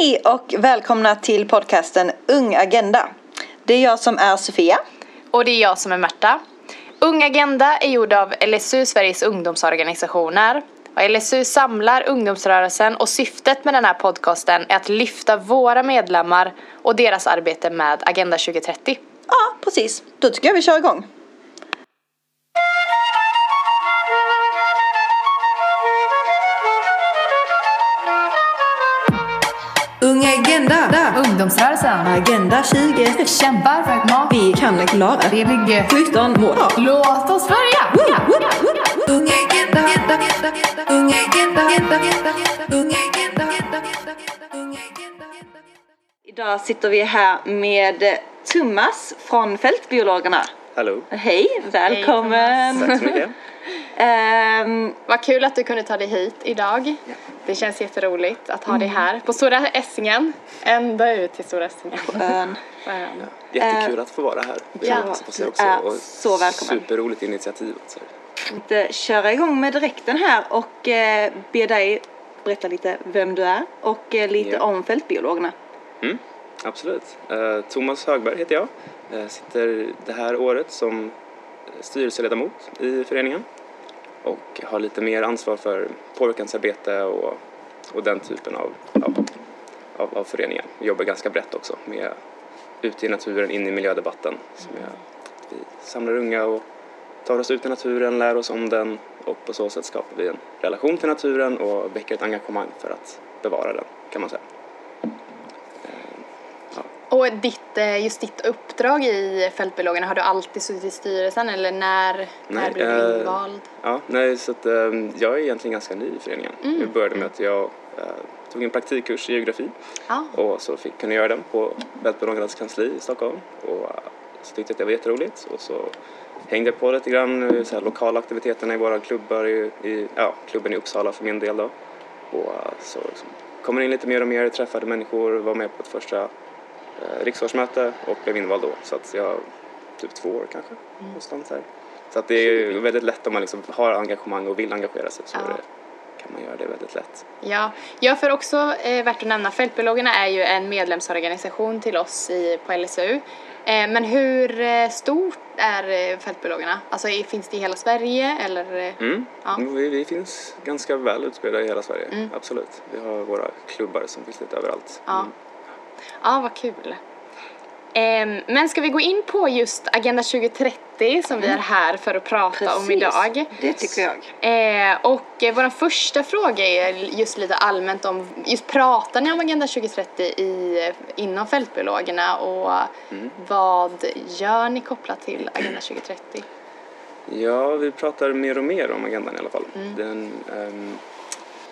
Hej och välkomna till podcasten Ung Agenda. Det är jag som är Sofia. Och det är jag som är Märta. Ung Agenda är gjord av LSU, Sveriges ungdomsorganisationer. Och LSU samlar ungdomsrörelsen och syftet med den här podcasten är att lyfta våra medlemmar och deras arbete med Agenda 2030. Ja, precis. Då tycker jag vi kör igång. Ung Agenda. Ungdomsrörelsen. Agenda 20. Kämpar för ett mat. Vi kan det klara. Det ligger. 17 mål. Låt oss börja! Ung Agenda. Ung Agenda. Ung Agenda. Idag sitter vi här med Thomas från Fältbiologerna. Hallå, Hej, välkommen! tack så mycket. Ehm, Vad kul att du kunde ta dig hit idag. Det känns jätteroligt att ha dig här på Stora Essingen. Ända ut till Stora Essingen. ön. På ön. Jättekul att få vara här. Det Ja. också. Och så välkommen. Superroligt initiativ. Alltså. tänkte köra igång med direkten här och eh, be dig berätta lite vem du är och eh, lite Ja. om Fältbiologerna. Mm, absolut. Eh, Thomas Högberg heter jag. Jag sitter det här året som styrelseledamot i föreningen och har lite mer ansvar för påverkansarbete och, och den typen av, av, av, av föreningar. Vi jobbar ganska brett också med ute i naturen, in i miljödebatten. Som är, vi samlar unga och tar oss ut i naturen, lär oss om den och på så sätt skapar vi en relation till naturen och väcker ett engagemang för att bevara den kan man säga. Och ditt, eh, just ditt uppdrag i Fältbiologerna, har du alltid suttit i styrelsen eller när, när blev du eh, invald? Ja, nej, så att, eh, jag är egentligen ganska ny i föreningen. Mm. Jag började med att jag eh, tog en praktikkurs i geografi Ja. och så fick, kunde göra den på Fältbiologernas kansli i Stockholm och så tyckte jag att det var jätteroligt och så hängde jag på lite grann så här, lokala aktiviteterna i våra klubbar i, i ja, klubben i Uppsala för min del då och så liksom, kommer in lite mer och mer, träffade människor, var med på ett första riksdagsmöte och blev invald då så att jag typ två år kanske Mm. någonstans här. Så att det är väldigt lätt om man liksom har engagemang och vill engagera sig så Ja. det, kan man göra det väldigt lätt. Ja, ja för också eh, värt att nämna, Fältbiologerna är ju en medlemsorganisation till oss i, på LSU. Eh, men hur eh, stort är eh, Fältbiologerna? Alltså finns det i hela Sverige eller? eh, Mm. Ja. Vi, vi finns ganska väl utspridda i hela Sverige, Mm. absolut. Vi har våra klubbar som finns lite överallt. Ja. Mm. Ja, vad kul. Ehm, men ska vi gå in på just Agenda 2030 som vi är här för att prata om idag? det tycker jag. Eh, och eh, vår första fråga är just lite allmänt om, just pratar ni om Agenda 2030 i, inom Fältbiologerna och Mm. vad gör ni kopplat till Agenda 2030? Ja, vi pratar mer och mer om agendan i alla fall. Mm. Den, ehm,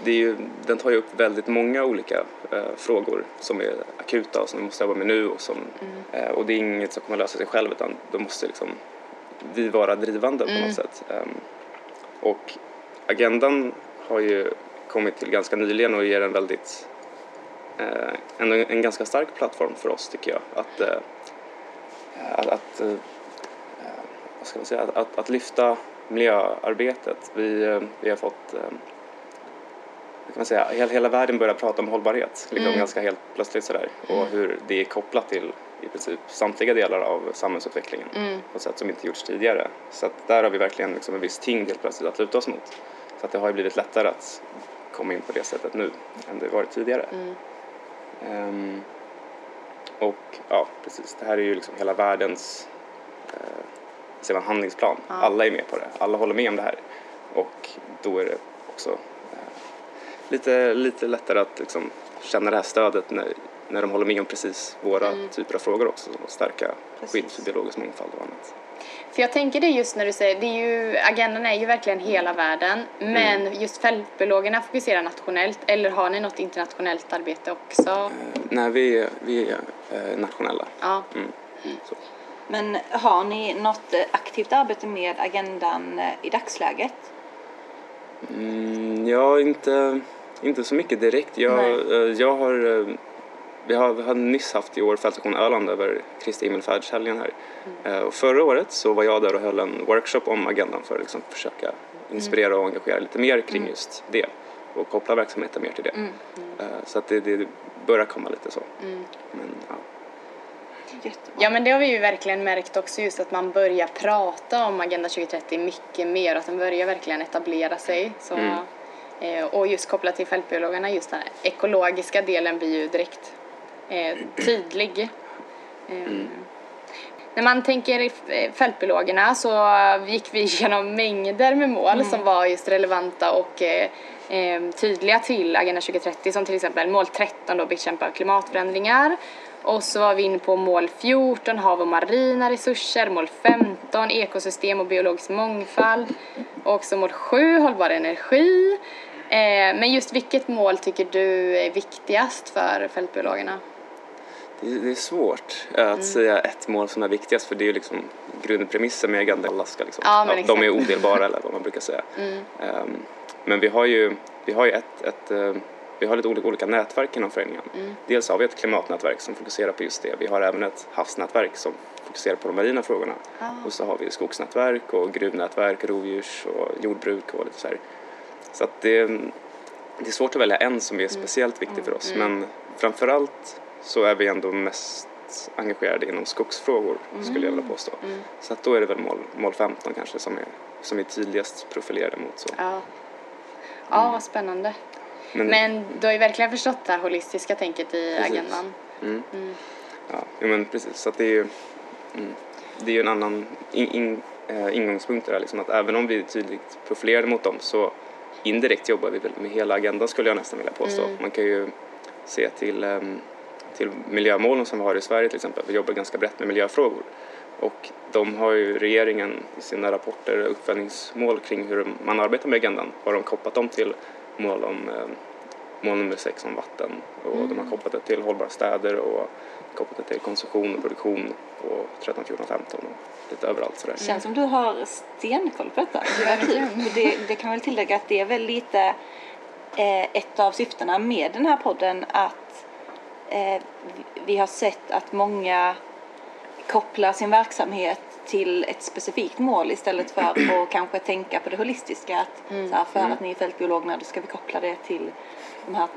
det är ju, den tar ju upp väldigt många olika eh, frågor som är akuta och som vi måste jobba med nu och, som, Mm. eh, och det är inget som kommer lösa sig själv utan då måste liksom vi vara drivande på Mm. något sätt. Ehm, och agendan har ju kommit till ganska nyligen och ger en väldigt eh, en, en ganska stark plattform för oss tycker jag att, eh, att, att eh, vad ska man säga, att, att, att lyfta miljöarbetet. Vi, eh, vi har fått, eh, man säga, hela, hela världen börjar prata om hållbarhet, liksom Mm. ganska helt plötsligt sådär. Och hur det är kopplat till i princip samtliga delar av samhällsutvecklingen Mm. på ett sätt som inte gjorts tidigare. Så att där har vi verkligen liksom en viss tyngd helt plötsligt att luta oss mot. Så att det har ju blivit lättare att komma in på det sättet nu än det varit tidigare. Mm. Ehm, och ja, precis. Det här är ju liksom hela världens eh, man, handlingsplan. Ja. Alla är med på det. Alla håller med om det här. Och då är det också lite, lite lättare att liksom känna det här stödet när, när de håller med om precis våra Mm. typer av frågor också. Och stärka Precis. skydd för biologisk mångfald och annat. För jag tänker det just när du säger, det är ju, agendan är ju verkligen hela världen, men Mm. just Fältbiologerna fokuserar nationellt, eller har ni något internationellt arbete också? Eh, nej, vi är, vi är eh, nationella. Ja. Mm. Så. Men har ni något eh, aktivt arbete med agendan eh, i dagsläget? Mm, ja, inte, inte så mycket direkt. Jag, Nej. eh, jag har, eh, vi har, vi har nyss haft i år Fältstation Öland över Kristi himmelfärdshelgen här. Mm. Eh, Och förra året så var jag där och höll en workshop om agendan för att liksom försöka inspirera och engagera lite mer kring just det och koppla verksamheten mer till det. Mm. Eh, Så att det, det, börjar komma lite så. Mm. Men ja, Jättebra. Ja men det har vi ju verkligen märkt också just att man börjar prata om Agenda 2030 mycket mer och att den börjar verkligen etablera sig. Så, Mm. Och just kopplat till fältbiologerna, just den ekologiska delen blir ju direkt eh, tydlig. Eh, När man tänker fältbiologerna så gick vi igenom mängder med mål som var just relevanta och eh, eh, tydliga till Agenda 2030 som till exempel mål 13 då bekämpa klimatförändringar. Och så var vi inne på mål 14 hav och marina resurser, mål 15 ekosystem och biologisk mångfald och också mål 7 hållbar energi. Eh, men just vilket mål tycker du är viktigast för fältbiologerna? det, är svårt eh, Mm. att säga ett mål som är viktigast för det är ju liksom grundpremissen med Agenda. Alla ska liksom, Ja, men de är odelbara eller vad man brukar säga. Mm. Ehm, men vi har ju, vi har ju ett, ett eh, vi har lite olika, olika nätverk inom föreningen. Mm. Dels har vi ett klimatnätverk som fokuserar på just det. Vi har även ett havsnätverk som fokuserar på de marina frågorna. Ah. Och så har vi skogsnätverk och gruvnätverk, rovdjurs och jordbruk och lite så här. Så att det, det är svårt att välja en som är speciellt viktig för oss. Men framförallt så är vi ändå mest engagerade inom skogsfrågor skulle jag vilja påstå. Så att då är det väl mål, mål 15 kanske som är, som är tydligast profilerade mot så. Ja. Ja, vad spännande. Men, Men du har ju verkligen förstått det här holistiska tänket i Precis. agendan. Mm. Ja, men precis. Så att det är ju mm, det är ju en annan in, in, eh, ingångspunkt där, liksom att även om vi är tydligt profilerade mot dem så indirekt jobbar vi väl med hela agendan skulle jag nästan vilja påstå. Man kan ju se till, ehm, till miljömålen som vi har i Sverige till exempel. Vi jobbar ganska brett med miljöfrågor. Och de har ju regeringen i sina rapporter och uppföljningsmål kring hur man arbetar med agendan har de kopplat dem till mål om eh, mål nummer sex om vatten. Och de har kopplat det till hållbara städer och kopplat det till konsumtion och produktion på 13, 14, 15 och lite överallt sådär. Det känns som du har stenkoll på detta. Det, det, kan väl tillägga att det är väl lite eh, ett av syftena med den här podden att eh, vi- har sett att många kopplar sin verksamhet till ett specifikt mål istället för att kanske tänka på det holistiska. Att, så här, för att ni är fältbiologerna då ska vi koppla det till de här,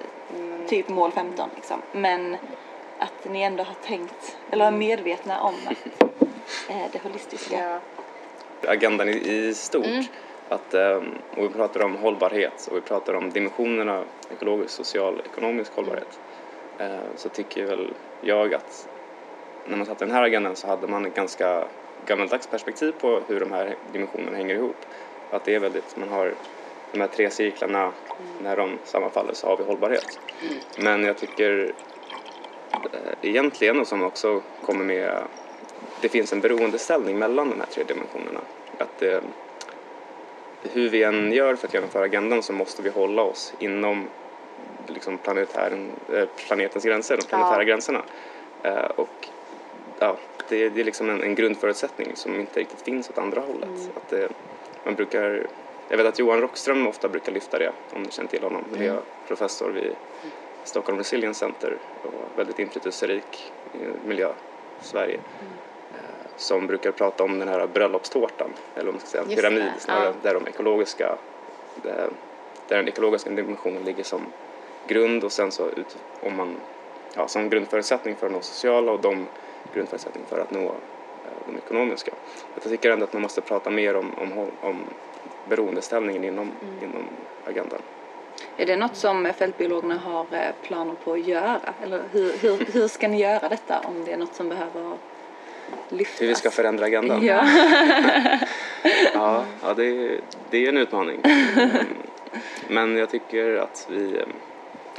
typ mål 15 liksom. Men att ni ändå har tänkt, eller är medvetna om att, eh, det holistiska. Ja. agendan i, i stort. Att, ehm, och vi pratar om hållbarhet och vi pratar om dimensionerna ekologisk, social, ekonomisk hållbarhet. Eh, så tycker väl jag att när man satte den här agendan så hade man ett ganska gammaldags perspektiv på hur de här dimensionerna hänger ihop. Att det är väldigt, man har de här tre cirklarna, när de sammanfaller så har vi hållbarhet. Men jag tycker egentligen och som också kommer med det finns en beroendeställning mellan de här tre dimensionerna. Att eh, hur vi än gör för att genomföra agendan så måste vi hålla oss inom liksom eh, planetens gränser, de planetära Ja. gränserna. Eh, och ja, det, det är liksom en, en grundförutsättning som inte riktigt finns åt andra hållet. Att, eh, man brukar, jag vet att Johan Rockström ofta brukar lyfta det, om ni känner till honom. Det är professor vid Stockholm Resilience Center och väldigt inflytelserik i miljö, Sverige eh, som brukar prata om den här bröllopstårtan, eller om man ska säga en Just pyramid det, snarare, ja. där de ekologiska där, den ekologiska dimensionen ligger som grund och sen så ut, om man, ja, som grundförutsättning för att nå sociala och de grundförutsättning för att nå eh, de ekonomiska. Jag tycker ändå att man måste prata mer om, om, om beroendeställningen inom, Mm. inom agendan. Är det något som fältbiologerna har eh, planer på att göra? Eller hur, hur, hur ska ni göra detta om det är något som behöver lyftas? Hur vi ska förändra agendan? Ja. Ja, ja det, är, det är en utmaning. Mm. Men jag tycker att vi...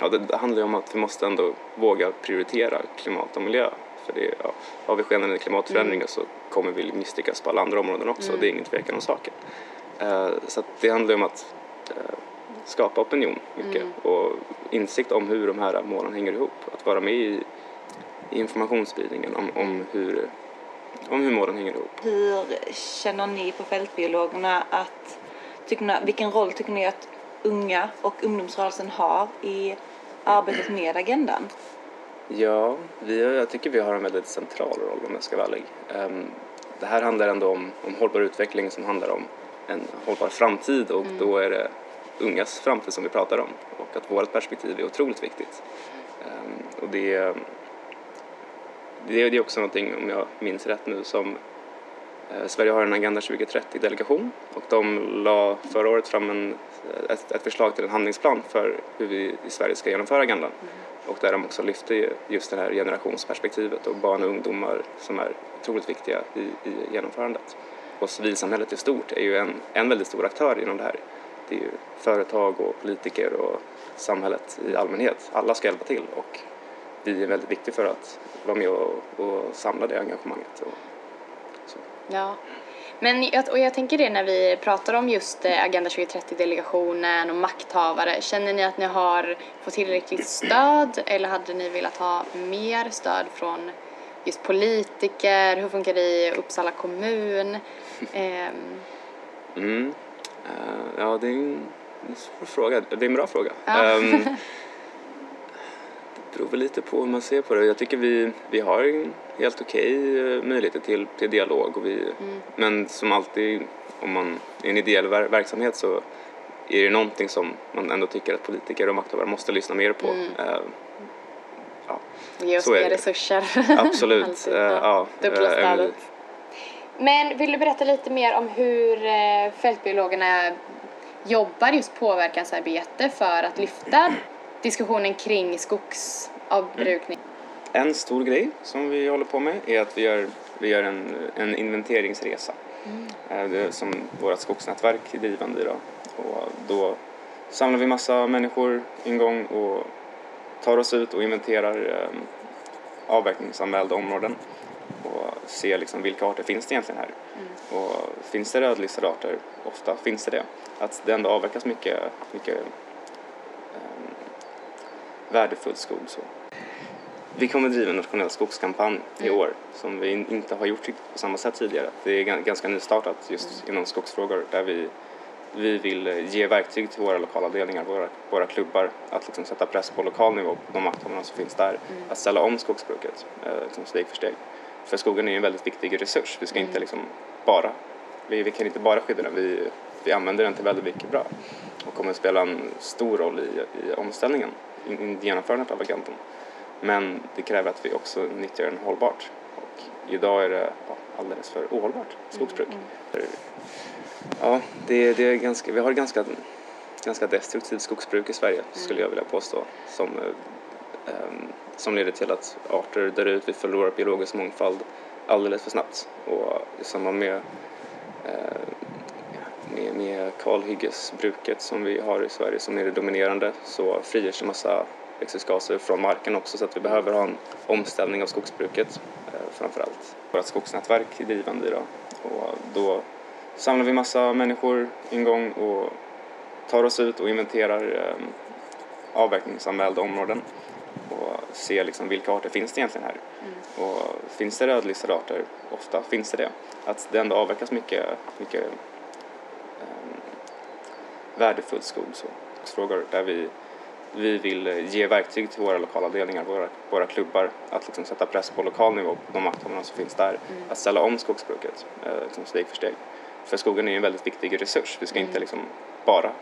Ja, det, handlar ju om att vi måste ändå våga prioritera klimat och miljö. För det, ja, har vi skenande klimatförändringar så kommer vi misslyckas på alla andra områden också. Det är ingen tvekan om saken. Eh, så det handlar ju om att eh, skapa opinion mycket och insikt om hur de här målen hänger ihop. Att vara med i, i informationsspridningen om, om, hur, om hur målen hänger ihop. Hur känner ni på fältbiologerna att, tycker ni, vilken roll tycker ni att unga och ungdomsrörelsen har i arbetet med agendan? Ja, vi, jag tycker vi har en väldigt central roll om jag ska vara ärlig. Ehm, Det här handlar ändå om, om hållbar utveckling som handlar om en hållbar framtid och då är det ungas framtid som vi pratar om och att vårt perspektiv är otroligt viktigt. Ehm, och det, det, är också någonting, om jag minns rätt nu, som eh, Sverige har en Agenda 2030-delegation och de la förra året fram en, ett, ett förslag till en handlingsplan för hur vi i Sverige ska genomföra agendan. Och där de också lyfte just det här generationsperspektivet och barn och ungdomar som är otroligt viktiga i, i genomförandet. Och civilsamhället i stort är ju en, en väldigt stor aktör inom det här. Det är ju företag och politiker och samhället i allmänhet. Alla ska hjälpa till och vi är väldigt viktiga för att vara med och, och samla det engagemanget. Och, så. Ja. Men och jag tänker det när vi pratar om just eh, Agenda 2030-delegationen och makthavare. Känner ni att ni har fått tillräckligt stöd eller hade ni velat ha mer stöd från just politiker? Hur funkar det i Uppsala kommun? Ehm, Mm. Eh, ja, det är en en svår fråga. Det är en bra fråga. Ja. Ehm, det beror väl lite på hur man ser på det. Jag tycker vi, vi har en helt okej eh, möjligheter till, till dialog. Och vi, Men som alltid, om man är en ideell ver- verksamhet så är det någonting som man ändå tycker att politiker och makthavare måste lyssna mer på. Eh, ja, ge oss mer resurser. absolut. Alltid, Eh, ja, Dubbla stödet. Men vill du berätta lite mer om hur eh, fältbiologerna jobbar just påverkansarbete för att lyfta diskussionen kring skogsavbrukning? En stor grej som vi håller på med är att vi gör, vi gör en, en inventeringsresa Eh, det är som vårt skogsnätverk är drivande idag. Och då samlar vi massa människor en gång och tar oss ut och inventerar eh, avverkningsanmälda områden och ser liksom vilka arter finns det egentligen här. Och finns det rödlistade arter, ofta finns det det, att det ändå avverkas mycket, mycket eh, värdefull skog. Så. Vi kommer driva en nationell skogskampanj i år som vi in- inte har gjort på samma sätt tidigare. Det är gan- ganska nystartat just inom skogsfrågor där vi, vi vill eh, ge verktyg till våra lokalavdelningar, våra, våra klubbar att liksom sätta press på lokal nivå på de makthavarna som finns där att ställa om skogsbruket eh, liksom steg för steg. För skogen är en väldigt viktig resurs. Vi ska inte liksom bara, vi, vi kan inte bara skydda den, vi, vi använder den till väldigt mycket bra och kommer att spela en stor roll i, i omställningen, i, i genomförandet av agendan. Men det kräver att vi också nyttjar den hållbart. Och idag är det alldeles för ohållbart skogsbruk. För, Ja, det, det är ganska, vi har ett ganska, ganska destruktivt skogsbruk i Sverige skulle jag vilja påstå. Som, ehm, som leder till att arter dör ut, vi förlorar biologisk mångfald alldeles för snabbt. Och i samband med, eh, med, med kalhyggesbruket som vi har i Sverige som är det dominerande så frigörs en massa växthusgaser från marken också så att vi behöver ha en omställning av skogsbruket eh, framför allt. Vårt skogsnätverk är drivande idag och då samlar vi massa människor en gång och tar oss ut och inventerar eh, avverkningsanmälda områden ser liksom vilka arter finns det egentligen här. Och finns det rödlistade arter, ofta finns det det, att det ändå avverkas mycket, mycket eh, värdefull skog. Så. Frågor där vi, vi vill ge verktyg till våra lokalavdelningar, våra, våra klubbar att liksom sätta press på lokal nivå på de makthavarna som finns där att ställa om skogsbruket eh, liksom steg för steg. För skogen är en väldigt viktig resurs. Vi ska inte liksom bara,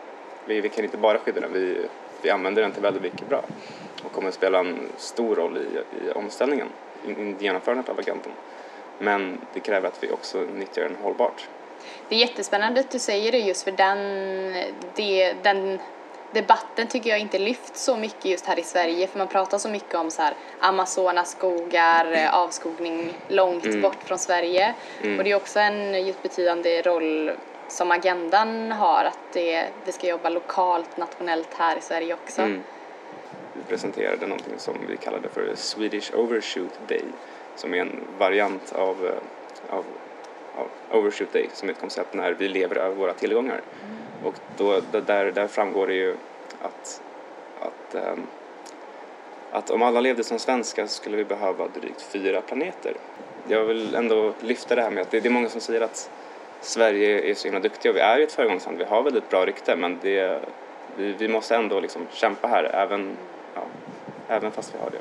vi, vi kan inte bara skydda den, vi, vi använder den till väldigt mycket bra och kommer att spela en stor roll i, i omställningen, i, i genomförandet av agendan. Men det kräver att vi också nyttjar den hållbart. Det är jättespännande att du säger det just för den, det, den debatten tycker jag inte lyfts så mycket just här i Sverige för man pratar så mycket om så här Amazonaskogar, eh, avskogning långt bort från Sverige och det är också en just betydande roll som agendan har att det, vi ska jobba lokalt, nationellt här i Sverige också. Mm. Vi presenterade någonting som vi kallade för Swedish Overshoot Day som är en variant av, eh, av, av Overshoot Day som är ett koncept när vi lever över våra tillgångar. Och då, där, där framgår det ju att, att, ehm, att om alla levde som svenskar så skulle vi behöva drygt fyra planeter. Jag vill ändå lyfta det här med att det, det är många som säger att Sverige är så himla duktiga och vi är ju ett föregångsland, vi har väldigt bra rykte men det, vi, vi måste ändå liksom kämpa här även, även fast vi har det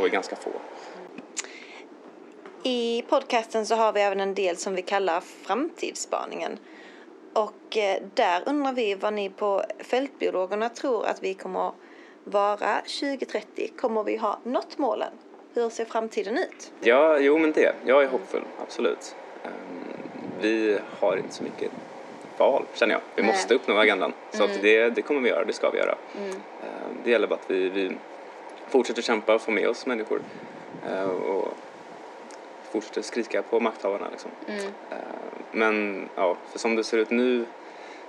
och är ganska få. I podcasten så har vi även en del som vi kallar framtidsspaningen. Och eh, där undrar vi vad ni på Fältbiologerna tror att vi kommer vara 2030? Kommer vi ha nått målen? Hur ser framtiden ut? Ja, jo men det. Jag är hoppfull, absolut. Ehm, Vi har inte så mycket val, känner jag. Vi Nej. måste uppnå agendan. Så att det, det kommer vi göra, det ska vi göra. Ehm, Det gäller bara att vi, vi fortsätter kämpa och få med oss människor. eh, Och fortsätter skrika på makthavarna liksom. Ehm, Men ja, för som det ser ut nu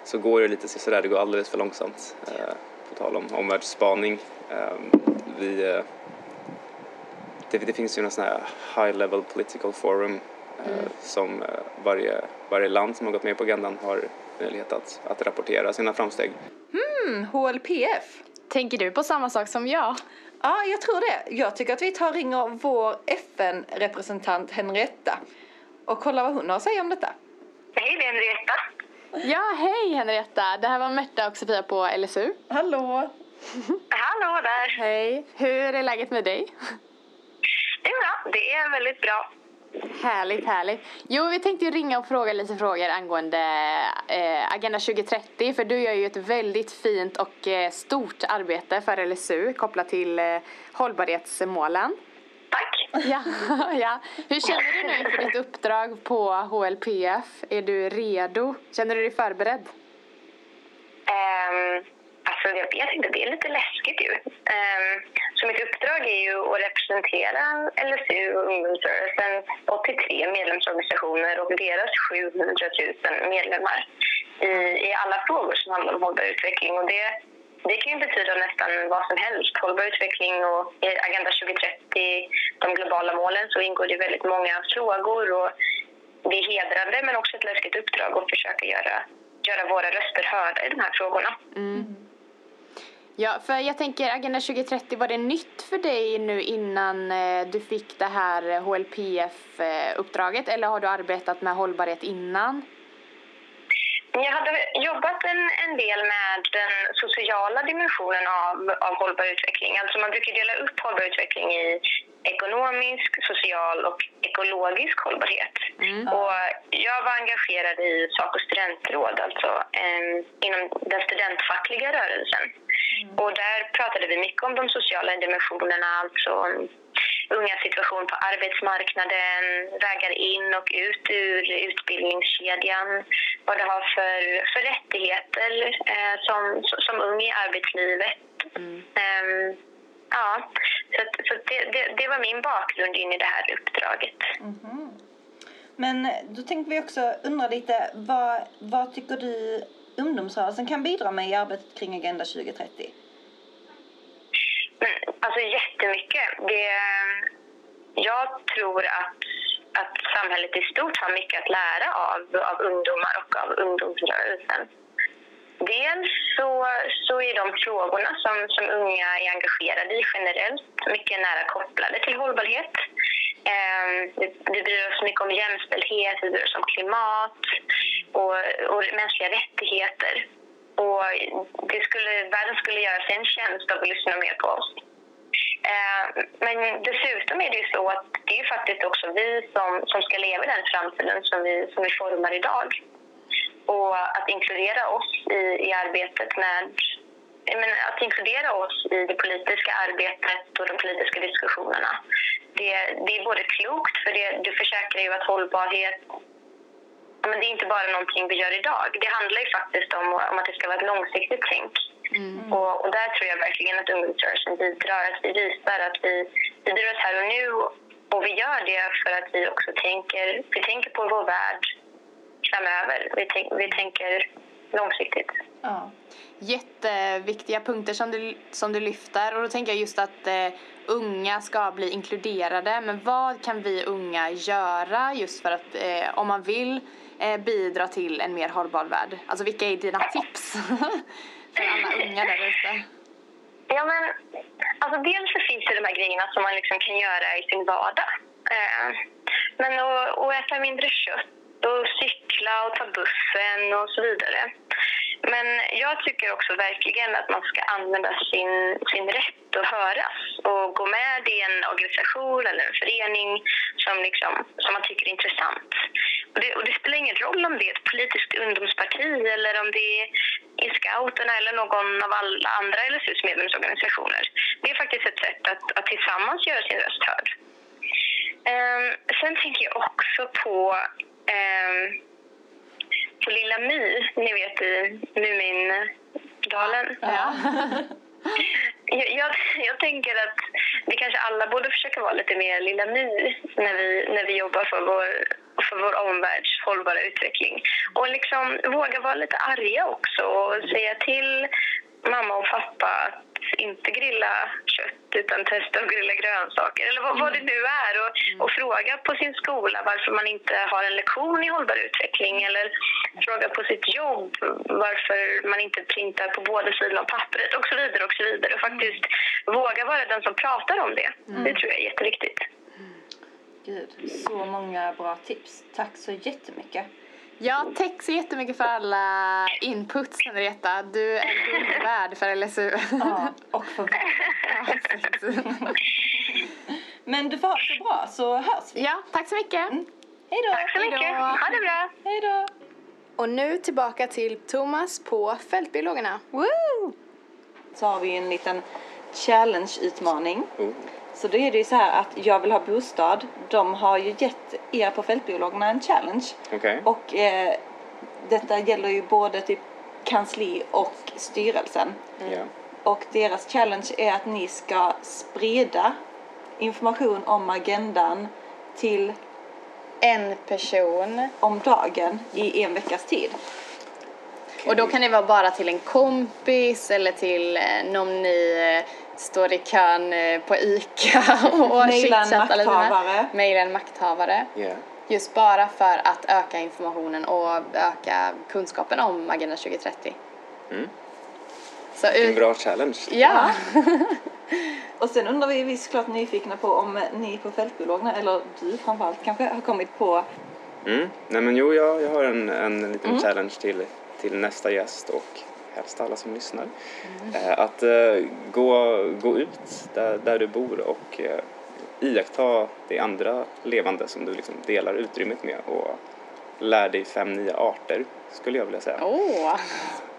så går det lite sådär, det går alldeles för långsamt. Eh, På tal om omvärldsspaning. Ehm, Vi, eh, det, det finns ju någon sån här high level political forum eh, som eh, varje, varje land som har gått med på agendan har möjlighet att, att rapportera sina framsteg. Mm, HLPF. Tänker du på samma sak som jag? Ja, jag tror det. Jag tycker att vi tar och ringer vår FN-representant Henrietta och kollar vad hon har att säga om detta. Hej, det är Henrietta. Ja, hej Henrietta! Det här var Märta och Sofia på LSU. Hallå! Hallå där. Hej! Hur är läget med dig? Det är bra. Det är väldigt bra. Härligt, härligt. Jo, vi tänkte ringa och fråga lite frågor angående eh, Agenda 2030 för du gör ju ett väldigt fint och eh, stort arbete för LSU kopplat till eh, hållbarhetsmålen. Tack. Ja, ja. Hur känner du nu inför ditt uppdrag på HLPF? Är du redo? Känner du dig förberedd? Um, för jag vet inte. Det är lite läskigt ju. Ehm, så mitt uppdrag är ju att representera LSU och ungdomsrörelsen 83 medlemsorganisationer och deras 700 000 medlemmar i, i alla frågor som handlar om hållbar utveckling. Och det, det kan ju betyda nästan vad som helst. Hållbar utveckling och Agenda 2030, de globala målen, så ingår det väldigt många frågor. Och det är hedrande men också ett läskigt uppdrag att försöka göra, göra våra röster hörda i de här frågorna. Mm. Ja, för jag tänker Agenda 2030, var det nytt för dig nu innan eh, du fick det här eh, HLPF-uppdraget eh, eller har du arbetat med hållbarhet innan? Jag hade jobbat en, en del med den sociala dimensionen av, av hållbar utveckling. Alltså man brukar dela upp hållbar utveckling i ekonomisk, social och ekologisk hållbarhet. Och jag var engagerad i sak och studentråd, alltså eh, inom den studentfackliga rörelsen. Och där pratade vi mycket om de sociala dimensionerna, alltså ungas situation på arbetsmarknaden, vägar in och ut ur utbildningskedjan, vad det har för, för rättigheter eh, som, som ung i arbetslivet. Ehm, ja, så, så det, det, det var min bakgrund in i det här uppdraget. Men då tänkte vi också undra lite, vad, vad tycker du ungdomsrörelsen kan bidra med i arbetet kring Agenda 2030? Mm, alltså jättemycket. Det, jag tror att, att samhället i stort har mycket att lära av, av ungdomar och av ungdomsrörelsen. Dels så, så är de frågorna som, som unga är engagerade i generellt mycket nära kopplade till hållbarhet. Eh, vi, vi bryr oss mycket om jämställdhet, vi bryr oss om klimat och, och mänskliga rättigheter. Och det skulle, världen skulle göra sig en tjänst av att lyssna mer på oss. Eh, men dessutom är det ju så att det är faktiskt också vi som, som ska leva i den framtiden som vi, som vi formar idag. Och att inkludera oss i, i arbetet med men att inkludera oss i det politiska arbetet och de politiska diskussionerna. Det, det är både klokt, för det, det försäkrar ju att hållbarhet men det är inte bara någonting vi gör idag. Det handlar ju faktiskt om, om att det ska vara ett långsiktigt tänk. Och, och där tror jag verkligen att ungdomsrörelsen bidrar. Att vi visar att vi, vi bryr oss här och nu och vi gör det för att vi också tänker, vi tänker på vår värld framöver. Vi, tänk, vi tänker långsiktigt. Ja. Jätteviktiga punkter som du, som du lyfter och då tänker jag just att eh, unga ska bli inkluderade men vad kan vi unga göra just för att eh, om man vill Eh, bidra till en mer hållbar värld? Alltså vilka är dina tips för alla unga där ute? Ja, men alltså dels så finns det de här grejerna som man liksom kan göra i sin vardag. Eh, men att, att äta mindre kött och cykla och ta bussen och så vidare. Men jag tycker också verkligen att man ska använda sin, sin rätt att höras och gå med i en organisation eller en förening som, liksom, som man tycker är intressant. Och det, och det spelar ingen roll om det är ett politiskt ungdomsparti eller om det är scouterna eller någon av alla andra LSUs medlemsorganisationer. Det är faktiskt ett sätt att, att tillsammans göra sin röst hörd. Ehm, sen tänker jag också på, ehm, på Lilla My, ni vet i Mumindalen. Ja. Jag, jag, jag tänker att vi kanske alla borde försöka vara lite mer Lilla My när vi, när vi jobbar för vår, för vår omvärlds hållbara utveckling. Och liksom våga vara lite arga också och säga till mamma och pappa att inte grilla kött utan testa att grilla grönsaker eller vad, vad det nu är och, och fråga på sin skola varför man inte har en lektion i hållbar utveckling eller fråga på sitt jobb varför man inte printar på båda sidorna av pappret och så vidare och så vidare och faktiskt våga vara den som pratar om det. Det tror jag är jätteviktigt. Gud, så många bra tips. Tack så jättemycket. Ja, tack så jättemycket för alla inputs Henrietta. Du är guld värd för LSU. Ja, och för Ja, exakt. Men du får ha det så bra så hörs vi. ja, tack så mycket. Hej då! Tack så mycket. Hejdå. Ha det bra. Hej då! Och nu tillbaka till Thomas på Fältbiologerna. Woo! Så har vi en liten challenge-utmaning. Oh. Så då är det ju så här att Jag vill ha bostad. De har ju gett er på Fältbiologerna en challenge. Okej. Och eh, detta gäller ju både typ kansli och styrelsen. Ja. Och deras challenge är att ni ska sprida information om agendan till En person. om dagen i en veckas tid. Och då kan det vara bara till en kompis eller till eh, någon ni eh, står i kön eh, på ICA och chitchattar lite med. Maila en makthavare. Ja. Just bara för att öka informationen och öka kunskapen om Agenda 2030. Mm. Så En bra challenge. Ja. Och sen undrar vi, vi är såklart nyfikna på om ni på Fältbiologerna, eller du framförallt kanske, har kommit på Mm. Nej men jo, jag, jag har en, en liten challenge till, till nästa gäst och helst alla som lyssnar. Eh, att eh, gå, gå ut där, där du bor och eh, iaktta det andra levande som du liksom delar utrymmet med och lär dig fem nya arter skulle jag vilja säga. Åh.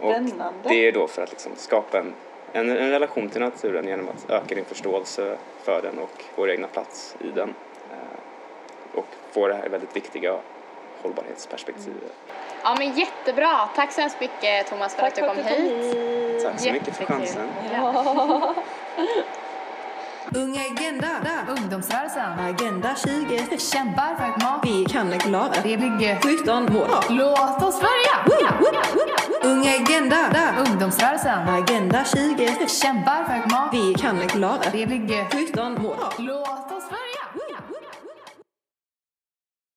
Och Spännande. det är då för att liksom skapa en, en, en relation till naturen genom att öka din förståelse för den och vår egna plats i den. Och få det här väldigt viktiga hållbarhetsperspektivet. Ja men jättebra. Tack så hemskt mycket Thomas för att du kom hit. Tack så mycket för chansen. Ung Agenda. Ungdomsrörelsen. Agenda 20. Kämpar för ett mat. Vi kan det klara. Det blir gött. 17 mål. Låt oss börja! Ung Agenda. Ungdomsrörelsen. Agenda 20. Kämpar för ett mat. Vi kan det klara. Det blir gött. 17 mål. Låt!